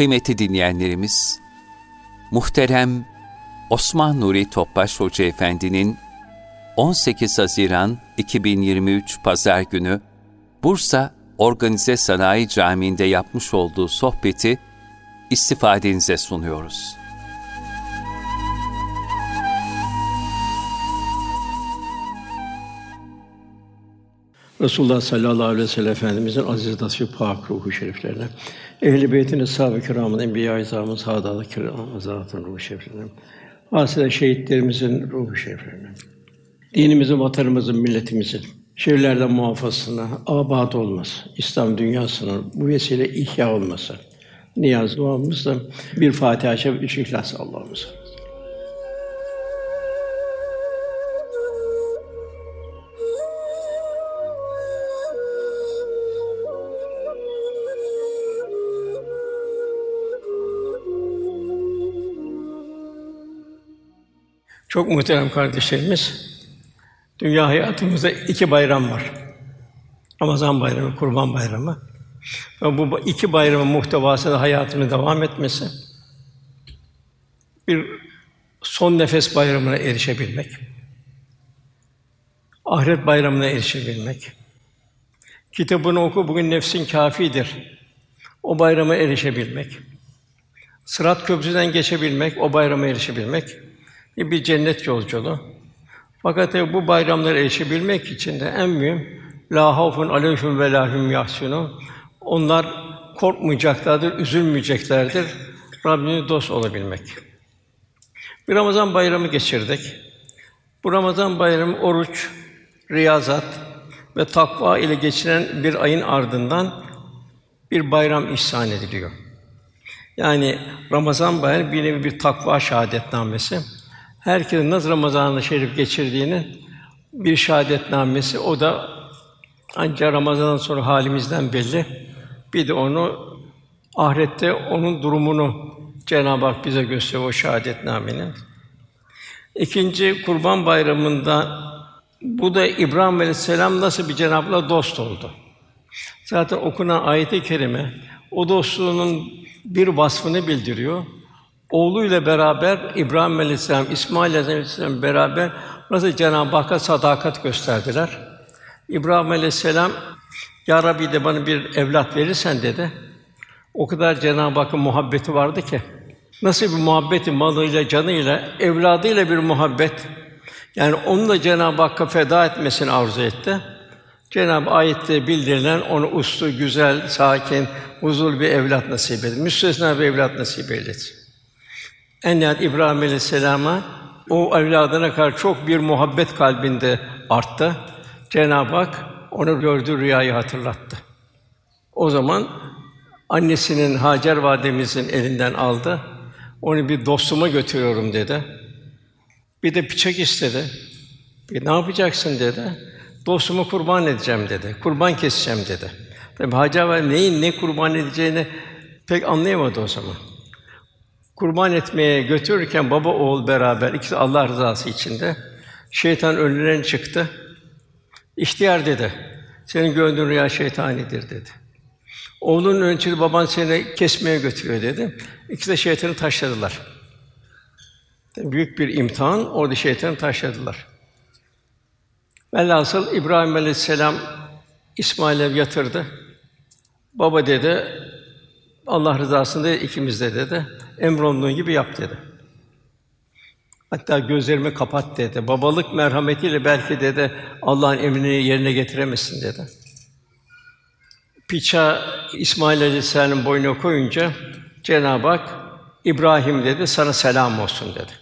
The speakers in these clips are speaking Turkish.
Kıymetli dinleyenlerimiz, muhterem Osman Nuri Topbaş Hoca Efendi'nin 18 Haziran 2023 Pazar günü Bursa Organize Sanayi Camii'nde yapmış olduğu sohbeti istifadenize sunuyoruz. Resulullah sallallahu aleyhi ve sellem Efendimizin aziz nasip pak ruhu şeriflerine, ehl-i beytin eshab-ı kiramın, enbiya-i izamın, saadat-ı kiramın, ruhu şeriflerine, hasile şehitlerimizin ruhu şeriflerine, dinimizin, vatanımızın, milletimizin şehirlerden muhafazasına, abad olması, İslam dünyasının bu vesile ihya olması, niyaz duamızda bir Fatiha-i Şerif, üç İhlas Allah'ımıza. Çok muhterem kardeşlerimiz, dünya hayatımızda iki bayram var. Ramazan bayramı, Kurban bayramı. Ve bu iki bayramın muhtevası da hayatımın devam etmesi, bir son nefes bayramına erişebilmek, ahiret bayramına erişebilmek, kitabını oku bugün nefsin kafidir, o bayrama erişebilmek, Sırat köprüsünden geçebilmek, o bayrama erişebilmek, bir cennet yolculuğu. Fakat bu bayramlara erişebilmek için de en mühim la havfun aleyhim ve la hum yahsunun. Onlar korkmayacaklardır, üzülmeyeceklerdir. Rabbine dost olabilmek. Bir Ramazan bayramı geçirdik. Bu Ramazan bayramı oruç, riyazat ve takva ile geçiren bir ayın ardından bir bayram ihsan ediliyor. Yani Ramazan bayramı bir nevi bir takva şahadetnamesi herkesin nasıl Ramazan-ı Şerif geçirdiğinin bir şahadetnamesi. O da ancak Ramazan'dan sonra halimizden belli. Bir de onu ahirette onun durumunu Cenab-ı Hak bize gösteriyor o şahadetnamenin. İkinci Kurban Bayramı'nda bu da İbrahim Aleyhisselam nasıl bir Cenab-ı dost oldu. Zaten okunan ayet-i kerime o dostluğunun bir vasfını bildiriyor oğluyla beraber İbrahim Aleyhisselam, İsmail Aleyhisselam beraber nasıl Cenab-ı Hakk'a sadakat gösterdiler. İbrahim Aleyhisselam Ya Rabbi de bana bir evlat verirsen dedi. O kadar Cenab-ı Hakk'ın muhabbeti vardı ki nasıl bir muhabbeti malıyla, canıyla, evladıyla bir muhabbet. Yani onu da Cenab-ı Hakk'a feda etmesini arzu etti. Cenab-ı ayette bildirilen onu uslu, güzel, sakin, huzurlu bir evlat nasip etti. Müstesna bir evlat nasip eyledi. En nihayet İbrahim Aleyhisselam'a o evladına karşı çok bir muhabbet kalbinde arttı. Cenab-ı Hak onu gördüğü rüyayı hatırlattı. O zaman annesinin Hacer validemizin elinden aldı. Onu bir dostuma götürüyorum dedi. Bir de bıçak istedi. E, ne yapacaksın dedi. Dostumu kurban edeceğim dedi. Kurban keseceğim dedi. Tabi Hacer valide neyin ne kurban edeceğini pek anlayamadı o zaman kurban etmeye götürürken baba oğul beraber ikisi Allah rızası içinde şeytan önüne çıktı. İhtiyar dedi. Senin gördüğün rüya şeytanidir dedi. Oğlunun önünde baban seni kesmeye götürüyor dedi. İkisi de şeytanı taşladılar. Büyük bir imtihan, orada şeytanı taşladılar. Velhasıl İbrahim Aleyhisselam İsmail'e yatırdı. Baba dedi, Allah rızasında ikimiz de dedi. Emrolunduğun gibi yap dedi. Hatta gözlerimi kapat dedi. Babalık merhametiyle belki dedi Allah'ın emrini yerine getiremezsin dedi. Piça İsmail Aleyhisselam'ın boynuna koyunca Cenab-ı Hak İbrahim dedi sana selam olsun dedi.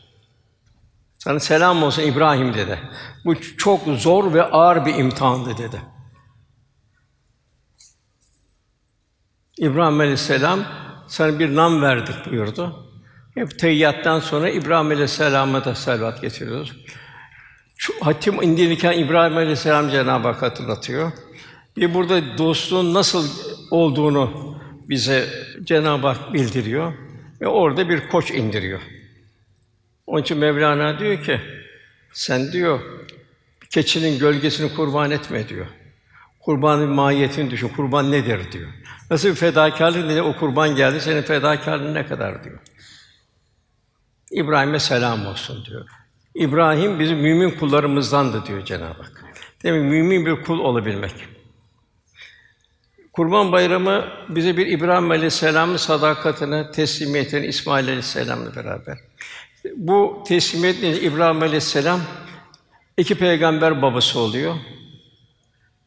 Sana selam olsun İbrahim dedi. Bu çok zor ve ağır bir imtihandı dedi. İbrahim Aleyhisselam sana bir nam verdik buyurdu. Hep teyyattan sonra İbrahim Aleyhisselam'a da salavat getiriyoruz. Şu hatim indirirken İbrahim Aleyhisselam Cenab-ı Hak hatırlatıyor. Bir burada dostluğun nasıl olduğunu bize Cenab-ı Hak bildiriyor ve orada bir koç indiriyor. Onun için Mevlana diyor ki, sen diyor, keçinin gölgesini kurban etme diyor. Kurbanın mahiyetini düşün, kurban nedir diyor. Nasıl bir fedakarlık dedi o kurban geldi senin fedakarlığın ne kadar diyor. İbrahim'e selam olsun diyor. İbrahim bizim mümin kullarımızdandı diyor Cenab-ı Hak. Demek mümin bir kul olabilmek. Kurban Bayramı bize bir İbrahim Aleyhisselam'ın sadakatine, teslimiyetine, İsmail Aleyhisselam'la beraber. Bu teslimiyet İbrahim Aleyhisselam iki peygamber babası oluyor.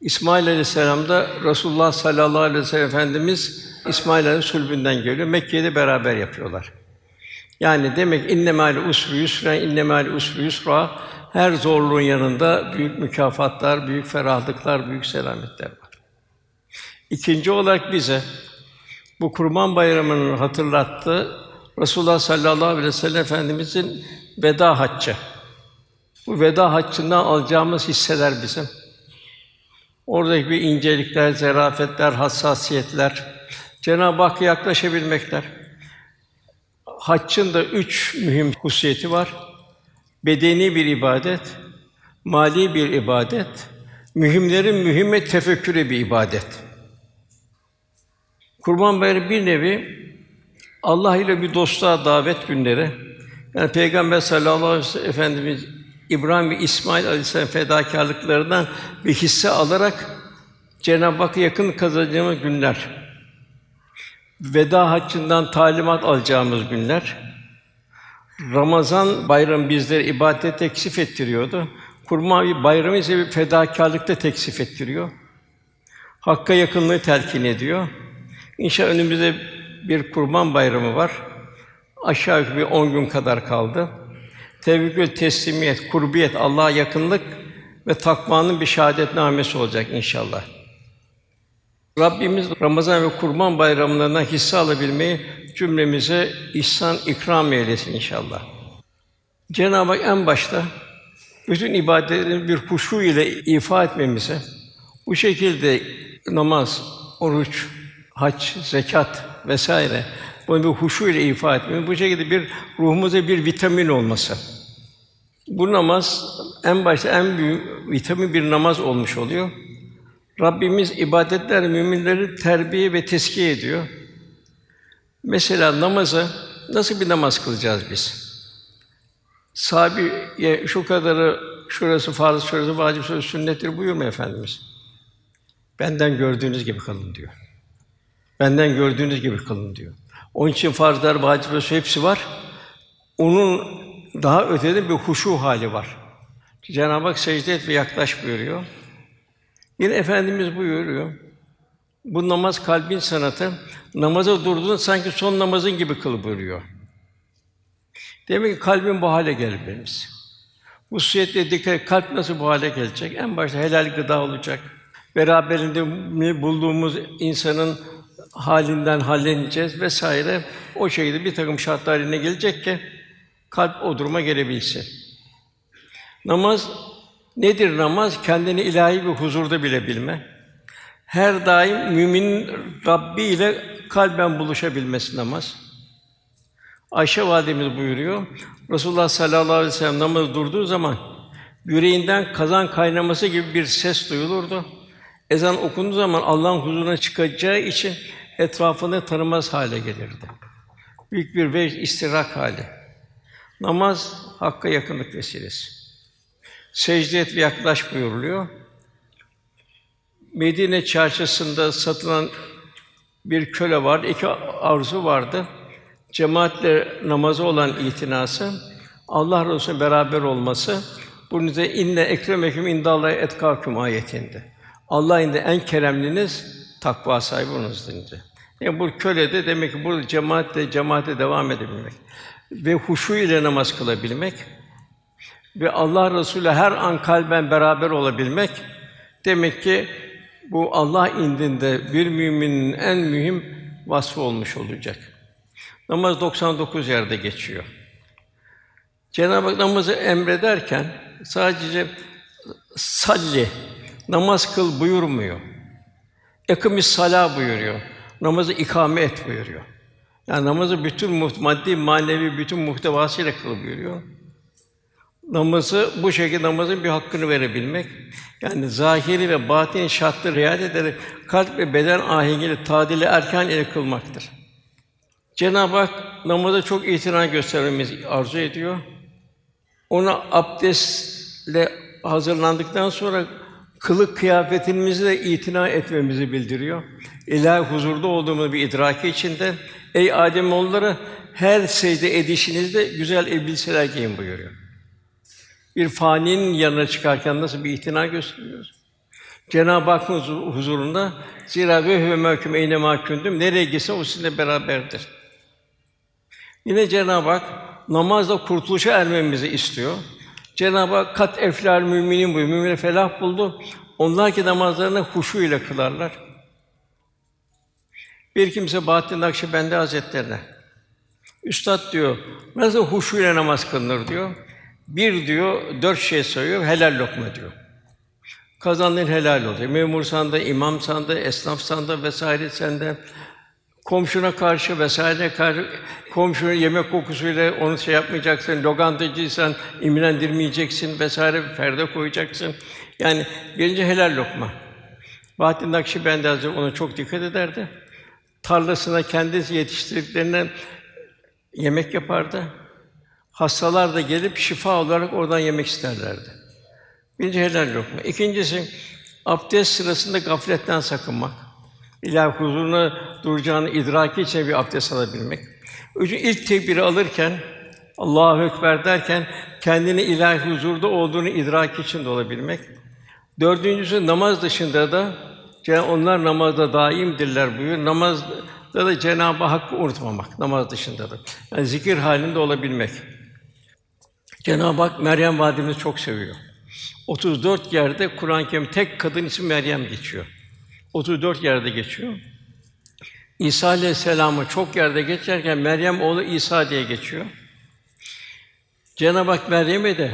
İsmail Aleyhisselam da Resulullah sallallahu aleyhi ve sellem Efendimiz İsmail Aleyhisselam sulbünden geliyor. Mekke'de beraber yapıyorlar. Yani demek inne mal usru yusra inne mal usru yusra her zorluğun yanında büyük mükafatlar, büyük ferahlıklar, büyük selametler var. İkinci olarak bize bu Kurban Bayramı'nın hatırlattığı Resulullah sallallahu aleyhi ve sellem Efendimizin veda haccı. Bu veda haccından alacağımız hisseler bizim. Oradaki bir incelikler, zerafetler, hassasiyetler, Cenab-ı Hakk'a yaklaşabilmekler. Haccın da üç mühim hususiyeti var. Bedeni bir ibadet, mali bir ibadet, mühimlerin mühimme tefekkürü bir ibadet. Kurban Bayramı bir nevi Allah ile bir dostluğa davet günleri. Yani Peygamber sallallahu aleyhi ve sellem Efendimiz İbrahim ve İsmail aleyhisselam fedakarlıklarından bir hisse alarak Cenab-ı Hakk'a yakın kazanacağımız günler. Veda haccından talimat alacağımız günler. Ramazan bayramı bizleri ibadet teksif ettiriyordu. Kurma bayramı ise bir fedakarlıkta teksif ettiriyor. Hakka yakınlığı telkin ediyor. İnşallah önümüzde bir kurban bayramı var. Aşağı yukarı bir on gün kadar kaldı. Tevekkül, teslimiyet, kurbiyet, Allah'a yakınlık ve takvanın bir şahadetnamesi olacak inşallah. Rabbimiz Ramazan ve Kurban bayramlarından hisse alabilmeyi cümlemize ihsan ikram eylesin inşallah. Cenab-ı Hak en başta bütün ibadetleri bir huşu ile ifa etmemize, bu şekilde namaz, oruç, hac, zekat vesaire bunu bir huşu ile ifa etmemiz, bu şekilde bir ruhumuza bir vitamin olması. Bu namaz en başta en büyük vitamin bir namaz olmuş oluyor. Rabbimiz ibadetler müminleri terbiye ve teskiye ediyor. Mesela namazı nasıl bir namaz kılacağız biz? Sahabiye şu kadarı şurası farz, şurası vacip, şurası sünnettir buyurmuyor efendimiz. Benden gördüğünüz gibi kılın diyor. Benden gördüğünüz gibi kılın diyor. Onun için farzlar, vacipler hepsi var. Onun daha ötede bir huşu hali var. Cenab-ı Hak secde et ve yaklaş buyuruyor. Yine Efendimiz buyuruyor. Bu namaz kalbin sanatı. Namaza durduğun sanki son namazın gibi kıl buyuruyor. Demek ki kalbin bu hale gelmemiz. Bu suyetle dikkat kalp nasıl bu hale gelecek? En başta helal gıda olacak. Beraberinde bulduğumuz insanın halinden halleneceğiz vesaire. O şekilde bir takım şartlar haline gelecek ki kalp o duruma gelebilsin. Namaz nedir namaz? Kendini ilahi bir huzurda bilebilme. Her daim müminin Rabbi ile kalben buluşabilmesi namaz. Ayşe validemiz buyuruyor. Resulullah sallallahu aleyhi ve sellem namaz durduğu zaman yüreğinden kazan kaynaması gibi bir ses duyulurdu. Ezan okunduğu zaman Allah'ın huzuruna çıkacağı için etrafını tanımaz hale gelirdi. Büyük bir vecd istirak hali. Namaz hakka yakınlık vesilesi. Secde et ve yaklaş buyuruluyor. Medine çarşısında satılan bir köle vardı, iki arzu vardı. Cemaatle namazı olan itinası, Allah Resulü beraber olması, bunun üzerine inne ekremeküm indallahi etkâküm ayetinde. Allah inde en keremliniz takva sahibi olunuzdur. Yani bu köle de demek ki bu cemaatle cemaate devam edebilmek ve huşu ile namaz kılabilmek ve Allah Resulü her an kalben beraber olabilmek demek ki bu Allah indinde bir müminin en mühim vasfı olmuş olacak. Namaz 99 yerde geçiyor. Cenab-ı Hak namazı emrederken sadece salli namaz kıl buyurmuyor. Ekimiz sala buyuruyor. Namazı ikame et buyuruyor. Yani namazı bütün maddi, manevi bütün muhtevasıyla kıl buyuruyor. Namazı bu şekilde namazın bir hakkını verebilmek. Yani zahiri ve batini şartları riayet ederek kalp ve beden ahengiyle tadili erken ile kılmaktır. Cenab-ı Hak namaza çok itina göstermemizi arzu ediyor. Ona abdestle hazırlandıktan sonra kılık kıyafetimizi de itina etmemizi bildiriyor. İlahi huzurda olduğumuz bir idraki içinde ey Adem oğulları her secde edişinizde güzel elbiseler giyin buyuruyor. Bir faninin yanına çıkarken nasıl bir itina gösteriyoruz? Cenab-ı Hakk'ın huzurunda zira ve huve mahkum eyne mahkumdum nereye gitse o sizinle beraberdir. Yine Cenab-ı Hak namazla kurtuluşa ermemizi istiyor. Cenab-ı Hak kat eflal müminin bu mümin felah buldu. Onlar ki namazlarını huşu ile kılarlar. Bir kimse Bahattin Nakşibendi Hazretlerine Üstad diyor, nasıl huşu ile namaz kılınır diyor. Bir diyor, dört şey sayıyor, helal lokma diyor. Kazandığın helal oluyor. Memur sanda, imam sanda, esnaf sanda vesaire sende. Komşuna karşı vesaire karşı komşunun yemek kokusuyla onu şey yapmayacaksın. Lokantacıysan imrendirmeyeceksin vesaire perde koyacaksın. Yani birinci helal lokma. Bahattin Nakşibendi Hazretleri ona çok dikkat ederdi. Tarlasına kendisi yetiştirdiklerinden yemek yapardı. Hastalar da gelip şifa olarak oradan yemek isterlerdi. Birinci helal lokma. İkincisi abdest sırasında gafletten sakınmak. İlahi huzuruna duracağını idraki için bir abdest alabilmek. Üçüncü ilk tekbiri alırken Allahu ekber derken kendini ilahi huzurda olduğunu idrak için de olabilmek. Dördüncüsü namaz dışında da onlar namazda daimdirler buyuruyor. Namazda da Cenab-ı Hakk'ı unutmamak namaz dışında da. Yani zikir halinde olabilmek. Cenab-ı Hak Meryem validemizi çok seviyor. 34 yerde Kur'an-ı Kerim tek kadın ismi Meryem geçiyor. 34 yerde geçiyor. İsa Aleyhisselam'ı çok yerde geçerken Meryem oğlu İsa diye geçiyor. Cenab-ı Hak Meryem'e de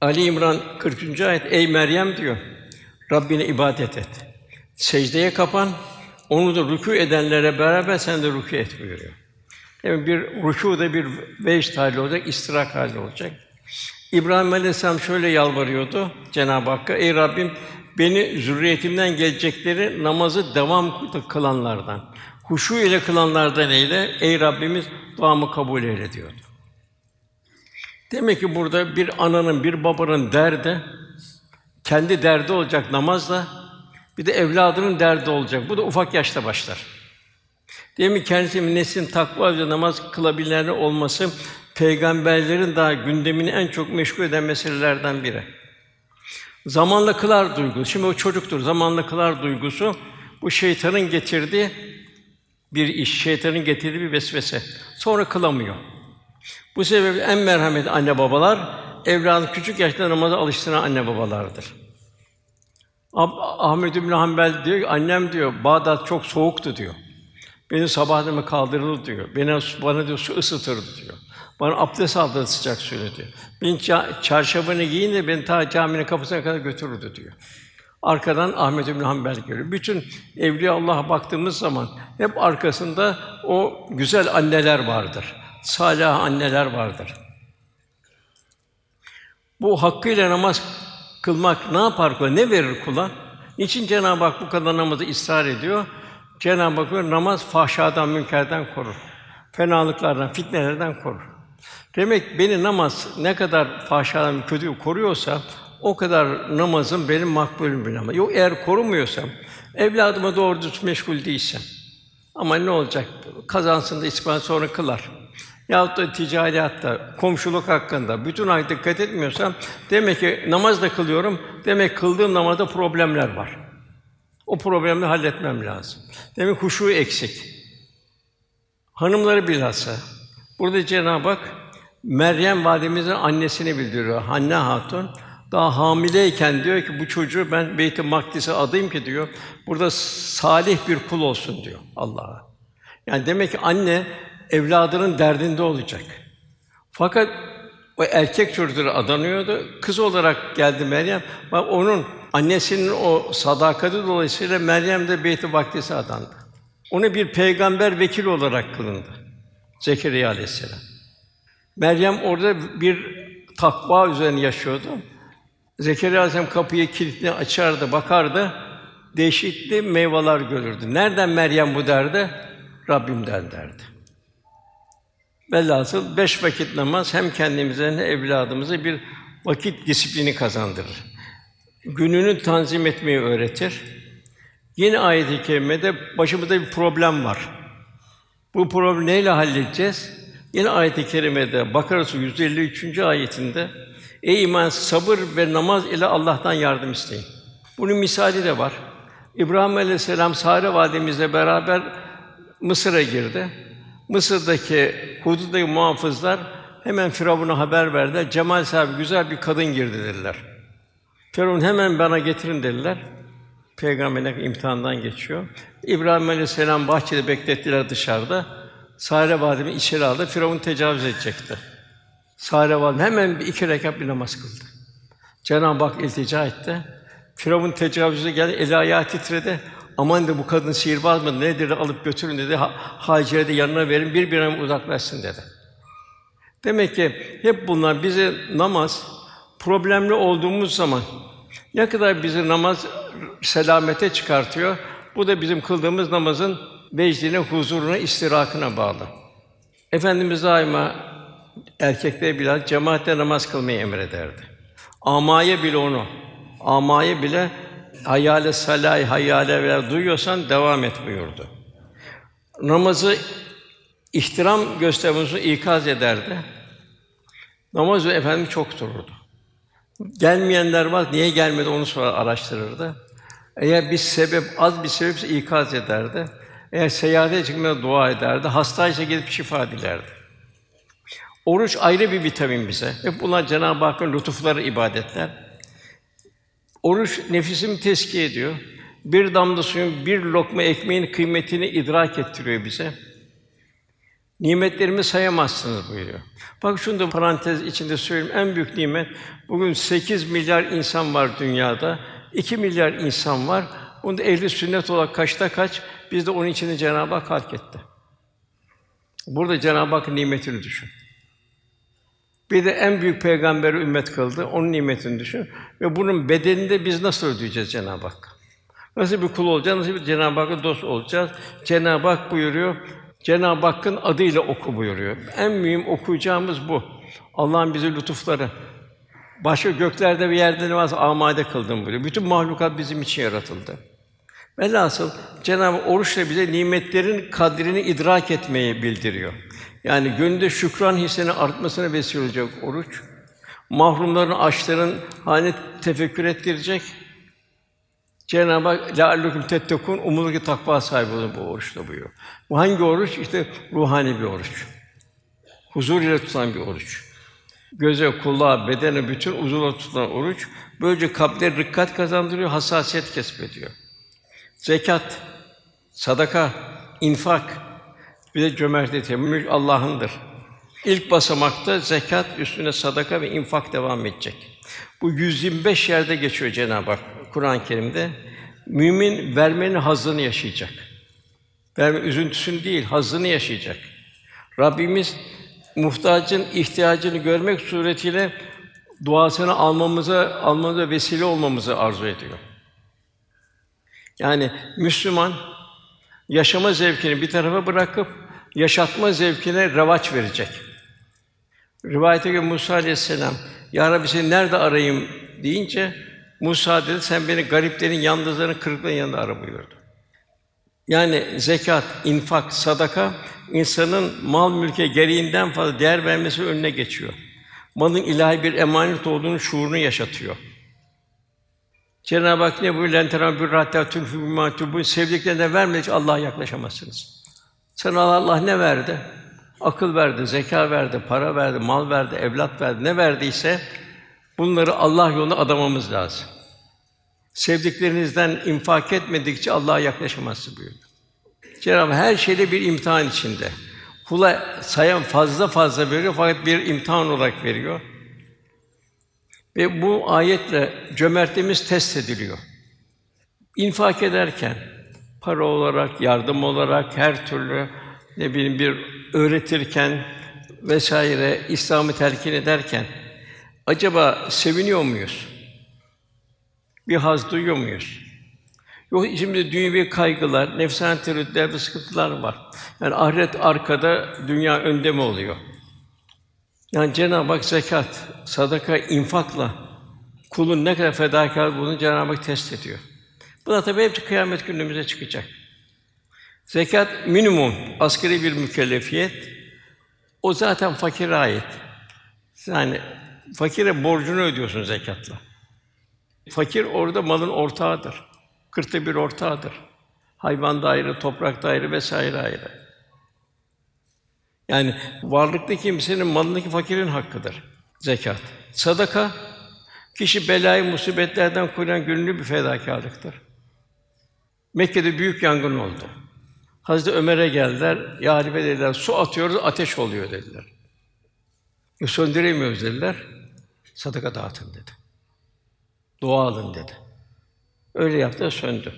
Ali İmran 40. ayet ey Meryem diyor. Rabbine ibadet et. Secdeye kapan, onu da rükû edenlere beraber sen de rükû et buyuruyor. Yani bir rükû da bir vecd hali olacak, istirak hali olacak. İbrahim Aleyhisselam şöyle yalvarıyordu Cenab-ı Hakk'a: Ey Rabbim beni zürriyetimden gelecekleri namazı devam kılanlardan, huşu ile kılanlardan eyle. Ey Rabbimiz duamı kabul eyle diyordu. Demek ki burada bir ananın, bir babanın derdi kendi derdi olacak namazla bir de evladının derdi olacak. Bu da ufak yaşta başlar. Demek ki kendisi neslin takva ve namaz kılabilenler olması peygamberlerin daha gündemini en çok meşgul eden meselelerden biri. Zamanla kılar duygusu. Şimdi o çocuktur. Zamanla kılar duygusu bu şeytanın getirdiği bir iş, şeytanın getirdiği bir vesvese. Sonra kılamıyor. Bu sebeple en merhametli anne babalar evladı küçük yaşta namaza alıştıran anne babalardır. Ahmed bin Hanbel diyor, annem diyor, Bağdat çok soğuktu diyor. Beni sabahleyin kaldırılır diyor. Beni bana diyor su ısıtırdı diyor. Bana abdest aldırdı sıcak suyla diyor. Beni çarşafını giyin de beni ta caminin kapısına kadar götürürdü diyor. Arkadan Ahmed bin Hanbel geliyor. Bütün evliya Allah'a baktığımız zaman hep arkasında o güzel anneler vardır. Salih anneler vardır. Bu hakkıyla namaz kılmak ne yapar kula? Ne verir kula? Niçin Cenab-ı Hak bu kadar namazı ısrar ediyor? Cenab-ı Hak namaz fahşadan, münkerden korur. Fenalıklardan, fitnelerden korur. Demek beni namaz ne kadar fahşadan, kötü koruyorsa o kadar namazım benim makbulüm bir namaz. Yok eğer korumuyorsam, evladıma doğru düz meşgul değilsem ama ne olacak? Kazansın da ispan sonra kılar. Yahut da ticariyatta, komşuluk hakkında bütün ay dikkat etmiyorsam demek ki namaz da kılıyorum. Demek kıldığım namazda problemler var. O problemleri halletmem lazım. Demek huşu eksik. Hanımları bilhassa. Burada Cenab-ı Hak Meryem validemizin annesini bildiriyor. Hanne Hatun daha hamileyken diyor ki bu çocuğu ben Beyt-i Makdis'e adayım ki diyor. Burada salih bir kul olsun diyor Allah'a. Yani demek ki anne evladının derdinde olacak. Fakat o erkek çocukları adanıyordu. Kız olarak geldi Meryem. Bak onun annesinin o sadakati dolayısıyla Meryem de Beyt-i Makdis'e adandı. Ona bir peygamber vekil olarak kılındı. Zekeriya aleyhisselam. Meryem orada bir takva üzerine yaşıyordu. Zekeriya aleyhisselam kapıyı kilitli açardı, bakardı. değişikli meyveler görürdü. Nereden Meryem bu derdi? Rabbimden derdi. Velhasıl beş vakit namaz hem kendimize hem evladımıza bir vakit disiplini kazandırır. Gününü tanzim etmeyi öğretir. Yine ayet-i kerimede başımızda bir problem var. Bu problemi neyle halledeceğiz? Yine ayet-i kerimede Bakara Suresi 153. ayetinde Ey iman sabır ve namaz ile Allah'tan yardım isteyin. Bunun misali de var. İbrahim Aleyhisselam Sare validemizle beraber Mısır'a girdi. Mısır'daki hududdaki muhafızlar hemen Firavun'a haber verdiler. Cemal sahibi güzel bir kadın girdi dediler. Firavun hemen bana getirin dediler. Peygamberine imtihandan geçiyor. İbrahim Aleyhisselam bahçede beklettiler dışarıda. Sare validemi içeri aldı. Firavun tecavüz edecekti. Sare validem hemen bir iki rekat bir namaz kıldı. Cenab-ı Hak iltica etti. Firavun tecavüze geldi, eli ayağı titredi. Aman de bu kadın sihirbaz mı? Nedir alıp götürün dedi. Ha, Hacer'e de yanına verin, birbirinden uzaklaşsın dedi. Demek ki hep bunlar bize namaz problemli olduğumuz zaman ne kadar bizi namaz selamete çıkartıyor. Bu da bizim kıldığımız namazın vecdine, huzuruna, istirakına bağlı. Efendimiz daima erkekleri bile cemaatle namaz kılmayı emrederdi. Amaye bile onu, amaye bile hayale salay, hayale veya duyuyorsan devam et buyurdu. Namazı ihtiram göstermemizi ikaz ederdi. Namazı efendim çok dururdu. Gelmeyenler var, niye gelmedi onu sonra araştırırdı. Eğer bir sebep, az bir sebepse ikaz ederdi. Eğer seyahate çıkmaya dua ederdi. Hastaysa gidip şifa dilerdi. Oruç ayrı bir vitamin bize. Hep bunlar Cenab-ı Hakk'ın lütufları, ibadetler. Oruç nefisimi teskiye ediyor. Bir damla suyun, bir lokma ekmeğin kıymetini idrak ettiriyor bize. Nimetlerimi sayamazsınız buyuruyor. Bak şunu da parantez içinde söyleyeyim. En büyük nimet bugün 8 milyar insan var dünyada. 2 milyar insan var. Bunda ehli sünnet olarak kaçta kaç? Biz de onun içinde Cenab-ı Hak halk etti. Burada Cenab-ı Hak nimetini düşün. Bir de en büyük peygamberi ümmet kıldı. Onun nimetini düşün. Ve bunun bedelini biz nasıl ödeyeceğiz Cenab-ı Hak? Nasıl bir kul olacağız? Nasıl bir Cenab-ı Hakk'a dost olacağız? Cenab-ı Hak buyuruyor. Cenab-ı Hakk'ın adıyla oku buyuruyor. En mühim okuyacağımız bu. Allah'ın bize lütufları. Başka göklerde ve yerde ne varsa amade kıldım buyuruyor. Bütün mahlukat bizim için yaratıldı. Velhasıl Cenab-ı oruçla bize nimetlerin kadrini idrak etmeyi bildiriyor. Yani gönülde şükran hissinin artmasına vesile olacak oruç. Mahrumların, açların haline tefekkür ettirecek. Cenab-ı Hak لَعَلُّكُمْ تَتَّقُونَ umulur ki takva sahibi olun bu oruçla buyuruyor. Bu hangi oruç? İşte ruhani bir oruç. Huzur ile tutan bir oruç. Göze, kulağa, bedene bütün uzuvları tutan oruç böylece kalpte rikkat kazandırıyor, hassasiyet kesbediyor. Zekat, sadaka, infak, bir de cömertlik, mülk Allah'ındır. İlk basamakta zekat, üstüne sadaka ve infak devam edecek. Bu 125 yerde geçiyor Cenab-ı Hak Kur'an-ı Kerim'de. Mümin vermenin hazzını yaşayacak. Verme üzüntüsünü değil, hazzını yaşayacak. Rabbimiz muhtacın ihtiyacını görmek suretiyle duasını almamıza almamıza vesile olmamızı arzu ediyor. Yani Müslüman yaşama zevkini bir tarafa bırakıp yaşatma zevkine revaç verecek. Rivayete göre Musa aleyhisselam, Ya Rabbi seni nerede arayayım deyince Musa dedi, sen beni gariplerin, yalnızların, kırıkların yanında ara buyurdu. Yani zekat, infak, sadaka insanın mal mülke gereğinden fazla değer vermesi önüne geçiyor. Malın ilahi bir emanet olduğunu şuurunu yaşatıyor. Cenab-ı Hak ne buyuruyor? "Lentera bir hatta tunfiqu bu sevdiklerine vermedikçe Allah'a yaklaşamazsınız. Sana Allah ne verdi? Akıl verdi, zeka verdi, para verdi, mal verdi, evlat verdi. Ne verdiyse bunları Allah yoluna adamamız lazım. Sevdiklerinizden infak etmedikçe Allah'a yaklaşamazsın buyuruyor. Cenab-ı her şeyde bir imtihan içinde. Kula sayan fazla fazla veriyor fakat bir imtihan olarak veriyor. Ve bu ayetle cömertliğimiz test ediliyor. İnfak ederken para olarak, yardım olarak her türlü ne bileyim bir öğretirken vesaire İslam'ı telkin ederken acaba seviniyor muyuz? Bir haz duyuyor muyuz? Yok şimdi dünyevi kaygılar, nefsani tereddütler ve sıkıntılar var. Yani ahiret arkada, dünya önde mi oluyor? Yani Cenab-ı Hak zekat, sadaka, infakla kulun ne kadar fedakar bunu Cenab-ı Hak test ediyor. Bu da tabii hepsi kıyamet günümüze çıkacak. Zekat minimum askeri bir mükellefiyet. O zaten fakire ait. Yani fakire borcunu ödüyorsun zekatla. Fakir orada malın ortağıdır. Kırkta bir ortağıdır. Hayvan da ayrı, toprak da ayrı vesaire ayrı. Yani varlıklı kimsenin malındaki fakirin hakkıdır zekat. Sadaka kişi belayı musibetlerden koruyan gönüllü bir fedakarlıktır. Mekke'de büyük yangın oldu. Hazreti Ömer'e geldiler. Ya halife dediler, su atıyoruz, ateş oluyor dediler. E, söndüremiyoruz dediler. Sadaka dağıtın dedi. Dua alın dedi. Öyle yaptı, söndü.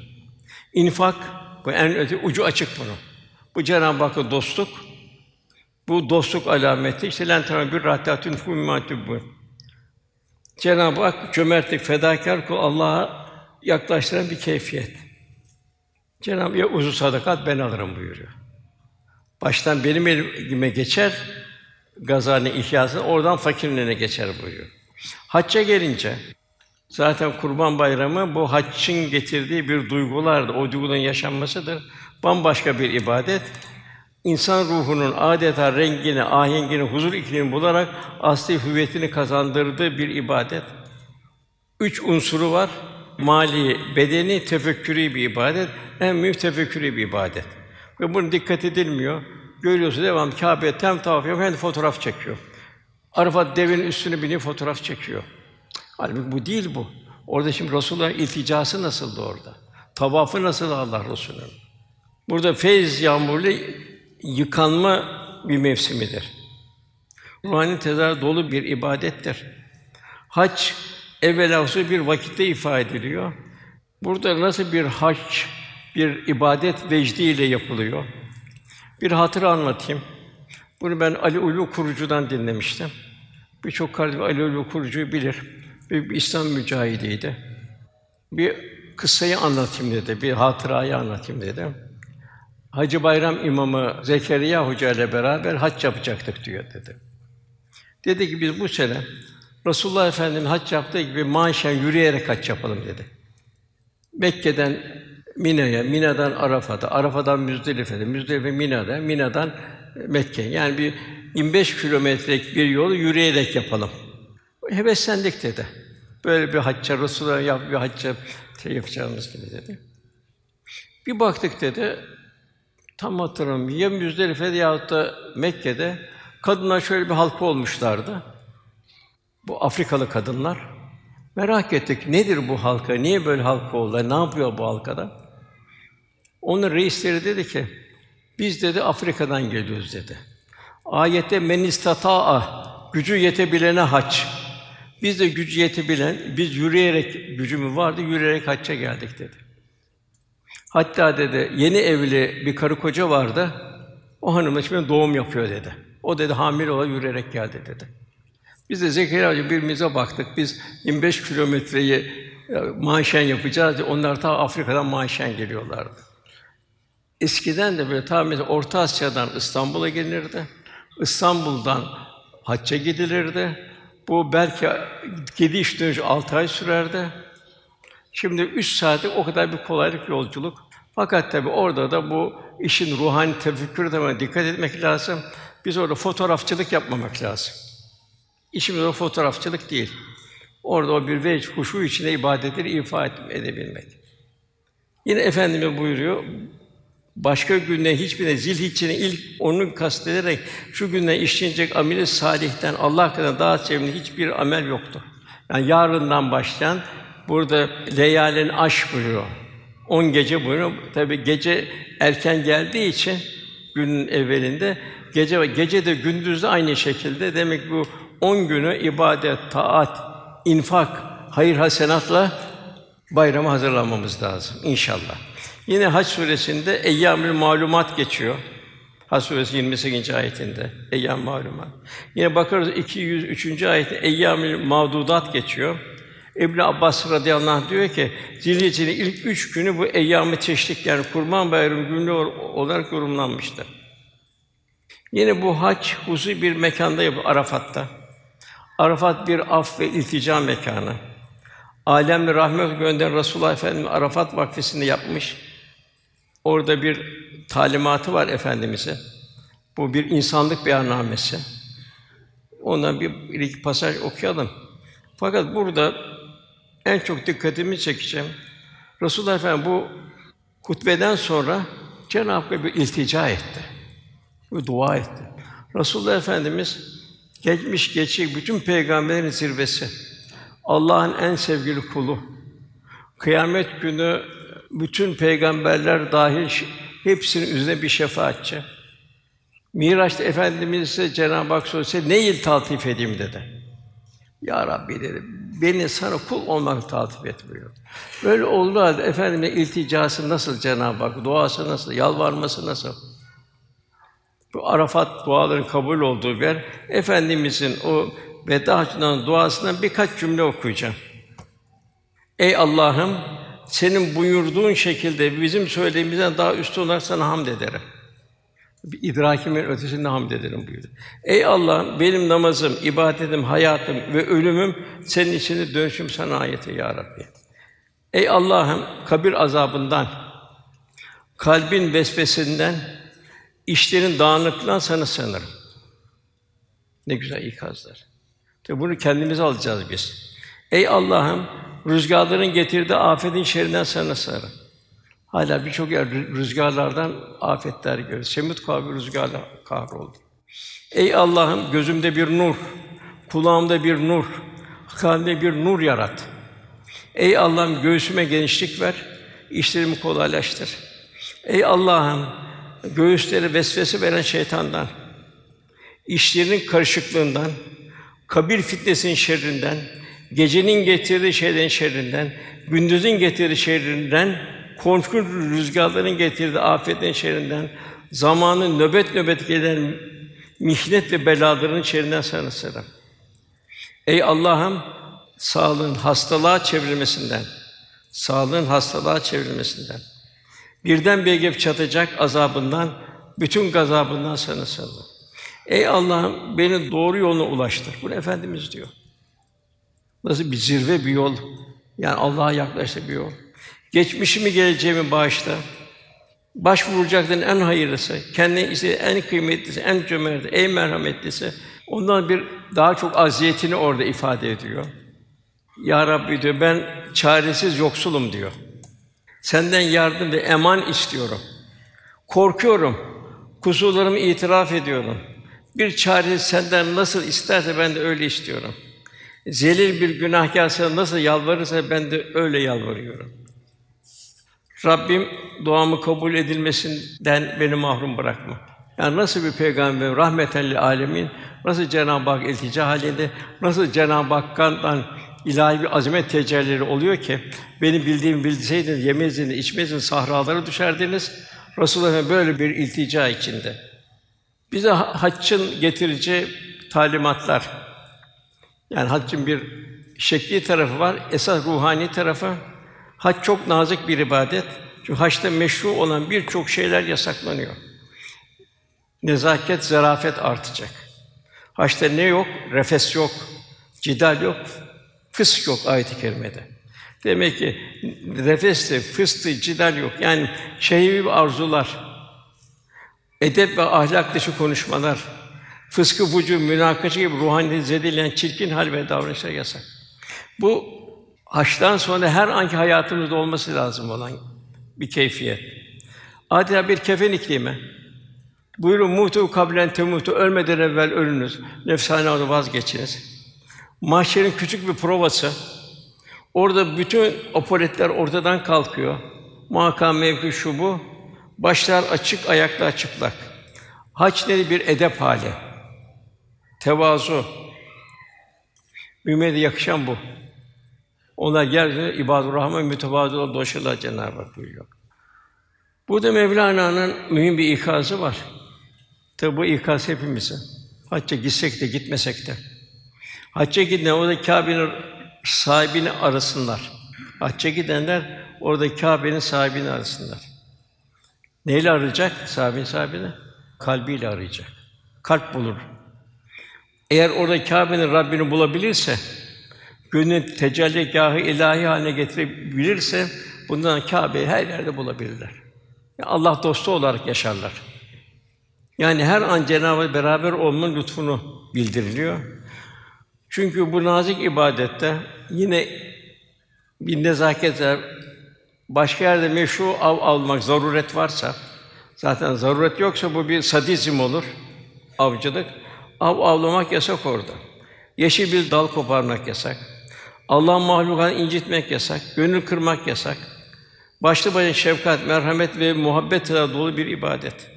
İnfak, bu en öte, ucu açık bunun. Bu Cenab-ı Hakk'a dostluk, bu dostluk alameti. İşte lentana bir rahtatun fummatü bu. Cenab-ı Hak cömertlik, fedakar kul Allah'a yaklaştıran bir keyfiyet. Cenab-ı Hak uzun sadakat ben alırım buyuruyor. Baştan benim elime geçer, gazane ihyası oradan fakirin geçer buyuruyor. Hacca gelince zaten Kurban Bayramı bu haccın getirdiği bir duygulardı. O duygunun yaşanmasıdır. Bambaşka bir ibadet. İnsan ruhunun adeta rengini, ahengini, huzur iklimini bularak asli hüviyetini kazandırdığı bir ibadet. Üç unsuru var. Mali, bedeni, tefekkürü bir ibadet. En mühim tefekkürü bir ibadet. Ve bunu dikkat edilmiyor. Görüyorsun devam Kâbe tem tavaf yapıyor, hem fotoğraf çekiyor. Arafat devinin üstüne biniyor, fotoğraf çekiyor. Halbuki bu değil bu. Orada şimdi Resulullah ilticası nasıldı orada? Tavafı nasıl Allah Resulü'nün? Burada feyz yağmurlu yıkanma bir mevsimidir. Ruhani tezahür dolu bir ibadettir. Hac evvelâhusu bir vakitte ifade ediliyor. Burada nasıl bir hac, bir ibadet vecdiyle yapılıyor? Bir hatıra anlatayım. Bunu ben Ali Ulu Kurucu'dan dinlemiştim. Birçok kardeşim Ali Ulu Kurucu'yu bilir. Büyük bir İslam mücahidiydi. Bir kıssayı anlatayım dedi, bir hatırayı anlatayım dedim. Hacı Bayram İmamı Zekeriya Hoca ile beraber hac yapacaktık diyor dedi. Dedi ki biz bu sene Resulullah Efendimiz hac yaptığı gibi maaşen yürüyerek hac yapalım dedi. Mekke'den Mina'ya, Mina'dan Arafat'a, Arafat'tan Müzdelife'de, Müzdelife Mina'da, Mina'dan Mekke. Yani bir 25 kilometrelik bir yolu yürüyerek yapalım. Heveslendik dedi. Böyle bir hacca Resulullah yap bir hacca şey yapacağımız gibi dedi. Bir baktık dedi, Tam hatırlamıyorum. Ya Müzdelife'de yahut da Mekke'de kadınlar şöyle bir halka olmuşlardı. Bu Afrikalı kadınlar. Merak ettik nedir bu halka? Niye böyle halka oldu? Ne yapıyor bu halkada? Onun reisleri dedi ki biz dedi Afrika'dan geliyoruz dedi. Ayette men istata'a gücü yetebilene haç. Biz de gücü yetebilen, biz yürüyerek gücümüz vardı, yürüyerek hacca geldik dedi. Hatta dedi yeni evli bir karı koca vardı. O hanım şimdi doğum yapıyor dedi. O dedi hamile olarak yürüyerek geldi dedi. Biz de Zekeriya Hoca birbirimize baktık. Biz 25 kilometreyi e, manşen yapacağız. Onlar ta Afrika'dan manşen geliyorlardı. Eskiden de böyle ta mesela Orta Asya'dan İstanbul'a gelirdi. İstanbul'dan hacca gidilirdi. Bu belki gidiş dönüş altı ay sürerdi. Şimdi üç saatlik o kadar bir kolaylık yolculuk. Fakat tabi orada da bu işin ruhani tefekkürüne dikkat etmek lazım. Biz orada fotoğrafçılık yapmamak lazım. İşimiz o fotoğrafçılık değil. Orada o bir vecd, huşu içinde ibadetleri ifa edebilmek. Yine Efendimiz buyuruyor, başka günde hiçbirine zilhiccenin ilk onu kastederek şu günden işlenecek ameli salihten Allah kadar daha sevimli hiçbir amel yoktu. Yani yarından başlayan burada leyalin aş buyuruyor. On gece buyuruyor. Tabi gece erken geldiği için günün evvelinde gece gece de gündüz de aynı şekilde demek bu on günü ibadet, taat, infak, hayır hasenatla bayrama hazırlanmamız lazım inşallah. Yine Hac suresinde eyyamül malumat geçiyor. Hac suresi 28. ayetinde eyyam malumat. Yine bakarız 203. ayette eyyamül mağdudat geçiyor. İbn Abbas radıyallahu anh diyor ki Zilhicce'nin ilk üç günü bu eyyam-ı teşrik yani Kurban Bayramı günü olarak yorumlanmıştır. Yine bu hac hususi bir mekanda yapılır Arafat'ta. Arafat bir af ve iltica mekanı. Alemle rahmet gönderen Resulullah Efendimiz Arafat vakfesinde yapmış. Orada bir talimatı var efendimize. Bu bir insanlık beyannamesi. Ondan bir, bir iki pasaj okuyalım. Fakat burada en çok dikkatimi çekeceğim. Resulullah Efendimiz bu hutbeden sonra Cenab-ı Hakk'a bir iltica etti. Bir dua etti. Resulullah Efendimiz geçmiş geçik bütün peygamberlerin zirvesi. Allah'ın en sevgili kulu. Kıyamet günü bütün peygamberler dahil hepsinin üzerine bir şefaatçi. Miraç'ta Efendimiz'e Cenab-ı Hak sorsa ne il taltif edeyim dedi. Ya Rabbi dedi, beni sana kul olmak taltif et buyuruyor. Böyle oldu halde Efendim'e ilticası nasıl Cenab-ı Hak, duası nasıl, yalvarması nasıl? Bu Arafat duaların kabul olduğu bir yer. Efendimizin o veda hacından duasından birkaç cümle okuyacağım. Ey Allah'ım, senin buyurduğun şekilde bizim söylediğimizden daha üstün olarak sana hamd ederim. İdrakimin ötesinde hamd ederim buyurdu. Ey Allah, benim namazım, ibadetim, hayatım ve ölümüm senin içinde dönüşüm sana ayeti ya Rabbi. Ey Allah'ım, kabir azabından, kalbin vesvesinden, işlerin dağınıklığından sana sığınırım. Ne güzel ikazlar. Tabi bunu kendimize alacağız biz. Ey Allah'ım, rüzgarların getirdiği afetin şerrinden sana sığınırım. Hala birçok yer rüzgarlardan afetler görüyor. Semut kavmi rüzgarla kahroldu. Ey Allah'ım gözümde bir nur, kulağımda bir nur, kalbimde bir nur yarat. Ey Allah'ım göğsüme genişlik ver, işlerimi kolaylaştır. Ey Allah'ım göğüsleri vesvese veren şeytandan, işlerinin karışıklığından, kabir fitnesinin şerrinden, gecenin getirdiği şeylerin şerrinden, gündüzün getirdiği şerrinden korkunç rüzgarların getirdiği afetin şerrinden, zamanın nöbet nöbet gelen mihnet ve belaların şerrinden sana selam. Ey Allah'ım sağlığın hastalığa çevrilmesinden, sağlığın hastalığa çevrilmesinden, birden bir çatacak azabından, bütün gazabından sana selam. Ey Allah'ım beni doğru yoluna ulaştır. Bunu efendimiz diyor. Nasıl bir zirve bir yol. Yani Allah'a yaklaştığı bir yol. Geçmişimi geleceğimi bağışla. Başvuracakların en hayırlısı, kendi ise en kıymetlisi, en cömerti, en merhametlisi. Ondan bir daha çok aziyetini orada ifade ediyor. Ya Rabbi diyor, ben çaresiz yoksulum diyor. Senden yardım ve eman istiyorum. Korkuyorum. Kusurlarımı itiraf ediyorum. Bir çare senden nasıl isterse ben de öyle istiyorum. Zelil bir günahkâr sana nasıl yalvarırsa ben de öyle yalvarıyorum. Rabbim duamı kabul edilmesinden beni mahrum bırakma. Yani nasıl bir peygamber rahmeten lil alemin nasıl Cenab-ı Hak iltica halinde nasıl Cenab-ı Hakk'tan ilahi bir azamet tecellileri oluyor ki benim bildiğim bilseydiniz yemezdiniz, içmezdiniz, sahralara düşerdiniz. Resulullah böyle bir iltica içinde. Bize haccın getirici talimatlar. Yani haccın bir şekli tarafı var, esas ruhani tarafı. Hac çok nazik bir ibadet. Çünkü haçta meşru olan birçok şeyler yasaklanıyor. Nezaket, zarafet artacak. Haçta ne yok? Refes yok, cidal yok, fısk yok ayet-i kerimede. Demek ki refeste, fıstı, cidal yok. Yani şehvi arzular, edep ve ahlak dışı konuşmalar, fıskı, vucu, münakaşa gibi ruhani zedeleyen çirkin hal ve davranışlar yasak. Bu Haçtan sonra her anki hayatımızda olması lazım olan bir keyfiyet. Adeta bir kefen iklimi. Buyurun mutu kablen temutu ölmeden evvel ölünüz. Nefsane vazgeçiniz. Mahşerin küçük bir provası. Orada bütün opoletler ortadan kalkıyor. Makam mevki şu bu. Başlar açık, ayaklar çıplak. Haç nedir? Bir edep hali. Tevazu. Ümmete yakışan bu. Onlar yeryüzünde ibadur rahman mütevazı dolaşırlar Cenab-ı Hak buyuruyor. Burada Mevlana'nın mühim bir ikazı var. Tabi bu ikaz hepimize. Hacca gitsek de gitmesek de. Hacca gidin, o da Kâbe'nin sahibini arasınlar. Hacca gidenler orada Kâbe'nin sahibini arasınlar. Neyle arayacak sahibin sahibini? Kalbiyle arayacak. Kalp bulur. Eğer orada Kâbe'nin Rabbini bulabilirse, gönlün tecelligâhı ilahi haline getirebilirse, bundan Kâbe'yi her yerde bulabilirler. Yani Allah dostu olarak yaşarlar. Yani her an Cenab-ı beraber olmanın lütfunu bildiriliyor. Çünkü bu nazik ibadette yine bir nezaket var. Başka yerde meşru av almak zaruret varsa, zaten zaruret yoksa bu bir sadizm olur, avcılık. Av avlamak yasak orada. Yeşil bir dal koparmak yasak. Allah'ın mahlukatını incitmek yasak. Gönül kırmak yasak. Başlı başına şefkat, merhamet ve muhabbetle dolu bir ibadet.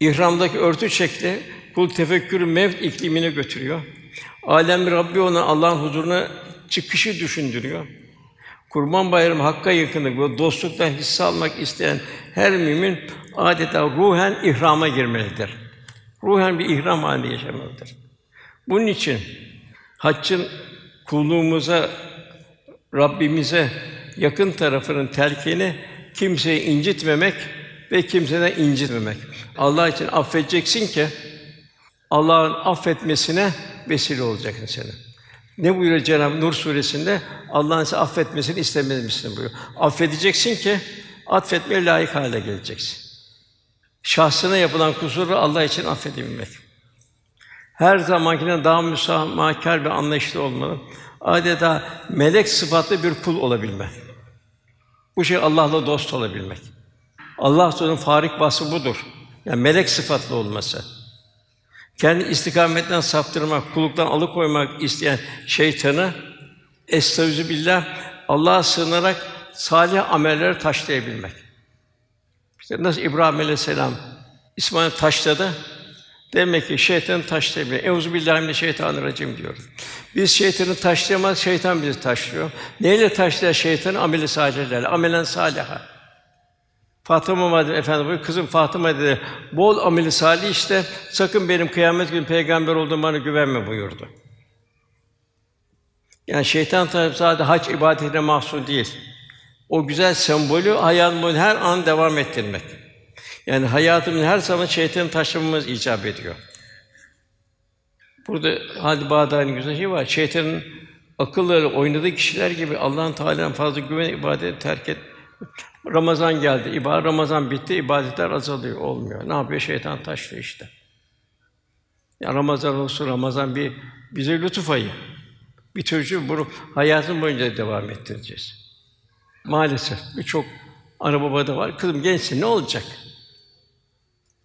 İhramdaki örtü şekli kul tefekkürü mevt iklimine götürüyor. Alem Rabbi ona Allah'ın huzuruna çıkışı düşündürüyor. Kurban Bayramı hakka yakını ve dostluktan hisse almak isteyen her mümin adeta ruhen ihrama girmelidir. Ruhen bir ihram halinde yaşamalıdır. Bunun için haccın kulluğumuza, Rabbimize yakın tarafının telkini kimseyi incitmemek ve kimseden incitmemek. Allah için affedeceksin ki Allah'ın affetmesine vesile olacaksın seni. Ne buyuruyor Cenab-ı Nur suresinde? Allah'ın size affetmesini istemez misin buyuruyor. Affedeceksin ki affetmeye layık hale geleceksin. Şahsına yapılan kusuru Allah için affedebilmek. Her zamankinden daha müsamahkar ve anlayışlı olmalı. Adeta melek sıfatlı bir kul olabilme. Bu şey Allah'la dost olabilmek. Allah Teala'nın farik vasfı budur. Yani melek sıfatlı olması. Kendi istikametten saptırmak, kuluktan alıkoymak isteyen şeytanı estaizu billah Allah'a sığınarak salih amelleri taşlayabilmek. İşte nasıl İbrahim Aleyhisselam İsmail taşladı. Demek ki şeytan taşlayabilir. Euzu billahi mineşşeytanirracim diyor. Biz şeytanı taşlayamaz, şeytan bizi taşlıyor. Neyle taşlıyor şeytanı? Ameli salihlerle, amelen saliha. Fatıma Valide Efendi buyuruyor, kızım Fatıma dedi, bol ameli salih işte, sakın benim kıyamet günü peygamber olduğum bana güvenme buyurdu. Yani şeytan tabi sadece hac ibadetine mahsus değil. O güzel sembolü hayatın boyunca her an devam ettirmek. Yani hayatımın her zaman şeytanı taşlamamız icap ediyor. Burada Hadi Bağdadi'nin güzel şey var. Şeytanın akılları oynadığı kişiler gibi Allah'ın Teala'nın fazla güven ibadeti terk et. Ramazan geldi, ibadet Ramazan bitti, ibadetler azalıyor, olmuyor. Ne yapıyor? Şeytan taşlıyor işte. Ya Ramazan olsun, Ramazan bir bize lütuf ayı. Bir çocuğu bunu hayatın boyunca devam ettireceğiz. Maalesef birçok ana baba da var. Kızım gençsin ne olacak?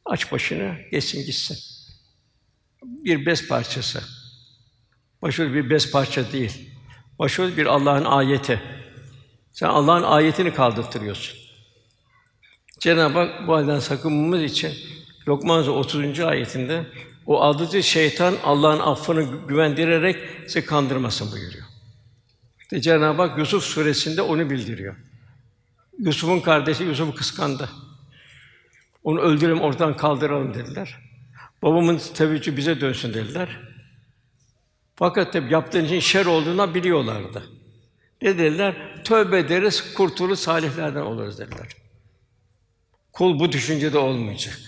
Aç başını, geçsin gitsin. Bir bez parçası. Başarılı bir bez parça değil. Başarılı bir Allah'ın ayeti. Sen Allah'ın ayetini kaldırtıyorsun. Cenab-ı Hak bu halden sakınmamız için Lokman Suresi 30. ayetinde o aldatıcı şeytan Allah'ın affını güvendirerek sizi kandırmasın buyuruyor. İşte Cenab-ı Hak Yusuf suresinde onu bildiriyor. Yusuf'un kardeşi Yusuf'u kıskandı. Onu öldürelim, ortadan kaldıralım dediler. Babamın teveccühü bize dönsün dediler. Fakat tabi yaptığın için şer olduğunu biliyorlardı. Ne dediler? Tövbe ederiz, kurtulur salihlerden oluruz dediler. Kul bu düşüncede olmayacak.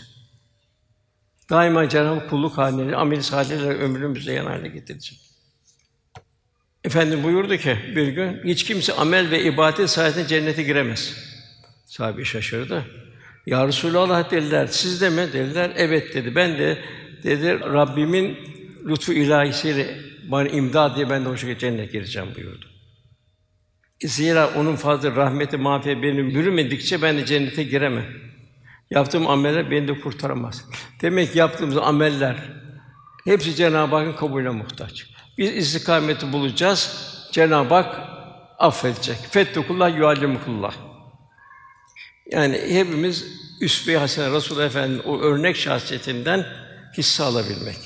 Daima Cenab-ı kulluk haline, amel salihler ömrümüzde yan hale getirecek. Efendim buyurdu ki bir gün hiç kimse amel ve ibadet sayesinde cennete giremez. Sahabe şaşırdı. Ya Resulallah dediler, siz de mi? Dediler, evet dedi. Ben de dedi Rabbimin lütfu ilahisiyle bana imdad diye ben de o şekilde cennete gireceğim buyurdu. Zira onun fazla rahmeti, mağfireti benim yürümedikçe ben de cennete giremem. Yaptığım ameller beni de kurtaramaz. Demek ki yaptığımız ameller hepsi Cenab-ı Hakk'ın kabulüne muhtaç. Biz istikameti bulacağız. Cenab-ı Hak affedecek. Fettekullah yuallimukullah. Yani hepimiz üsve-i hasene Resulullah Efendimiz o örnek şahsiyetinden hisse alabilmek.